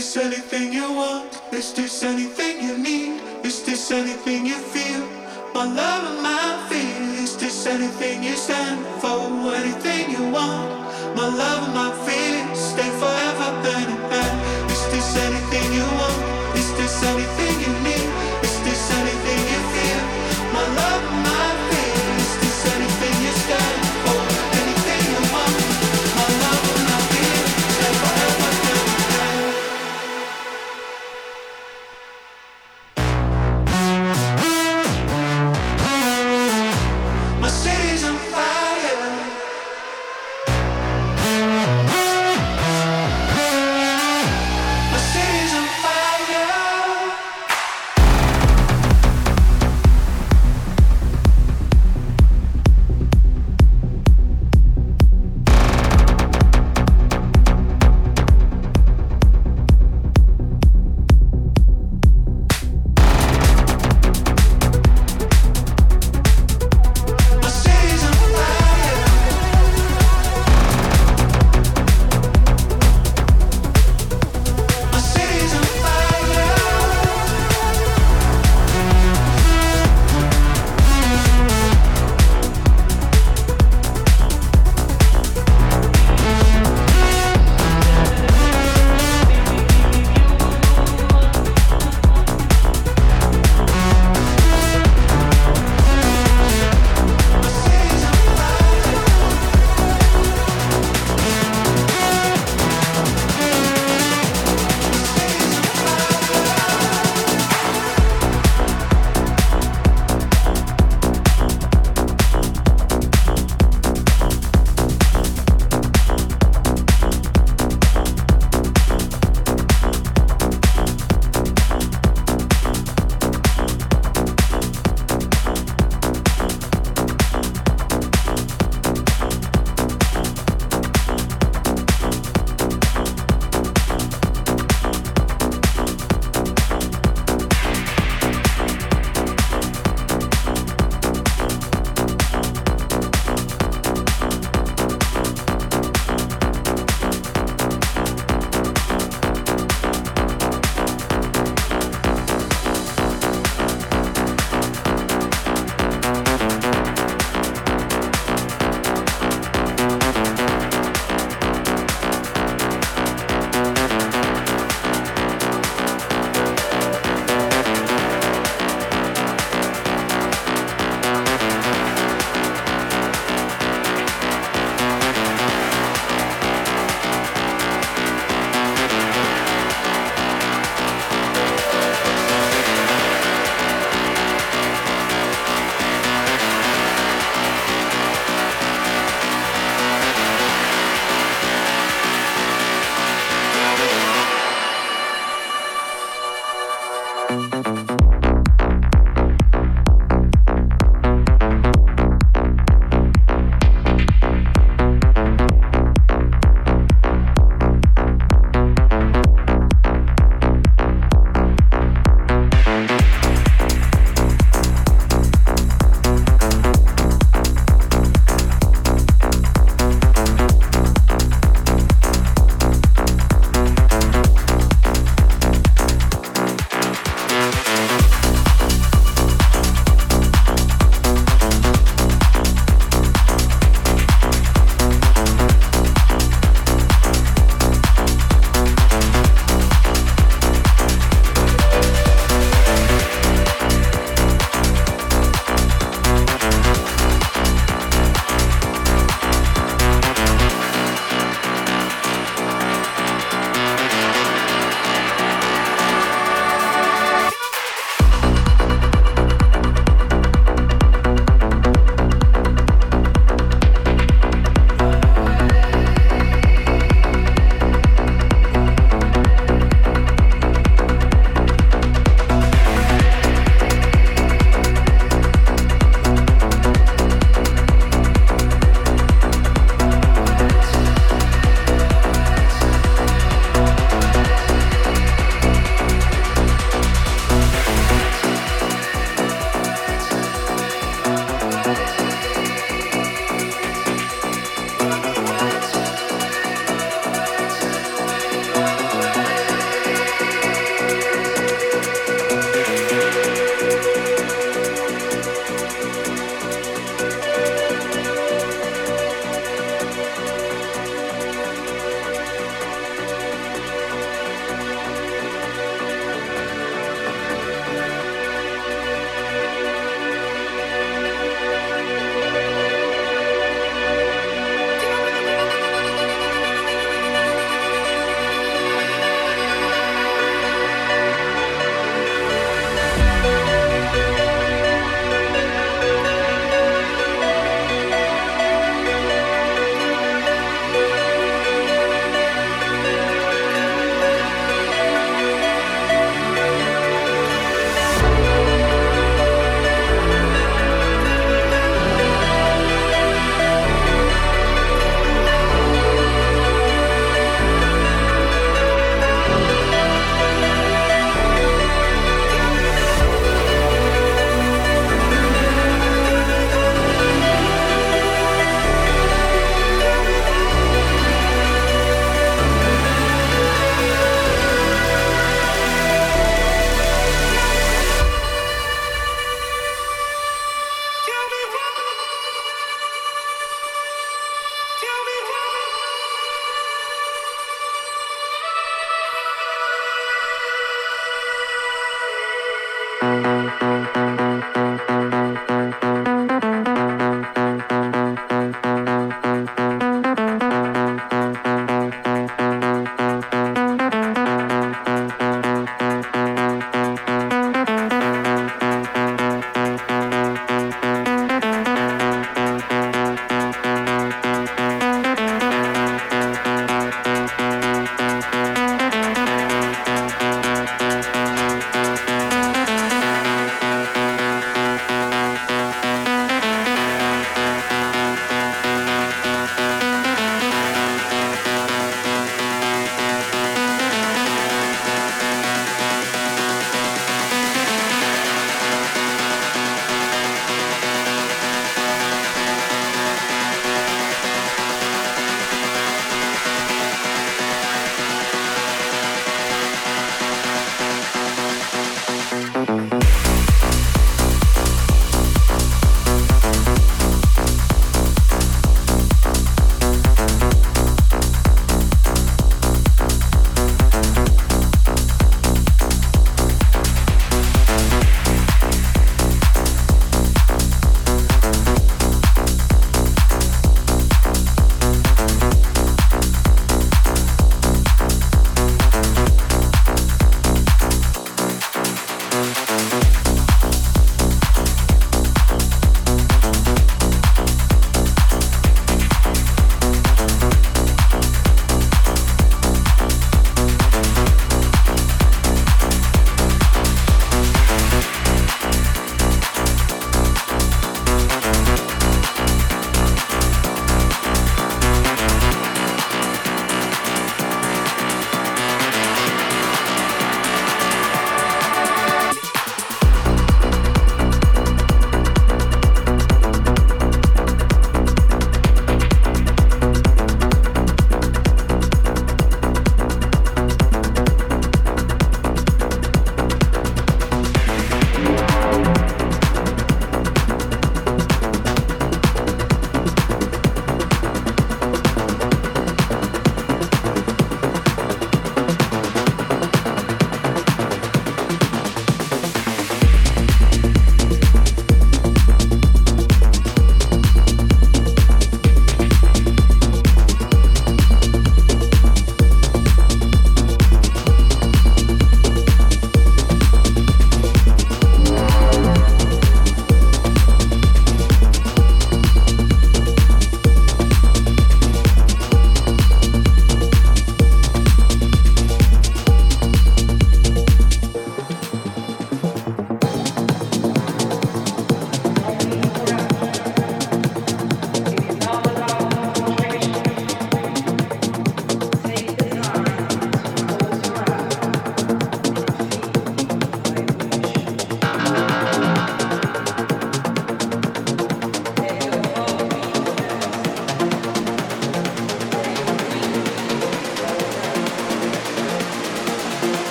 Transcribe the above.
this anything you want? Is this anything you need? Is this anything you feel? My love and my fear. Is this anything you stand for? Anything you want? My love and my fear. Stay forever burning.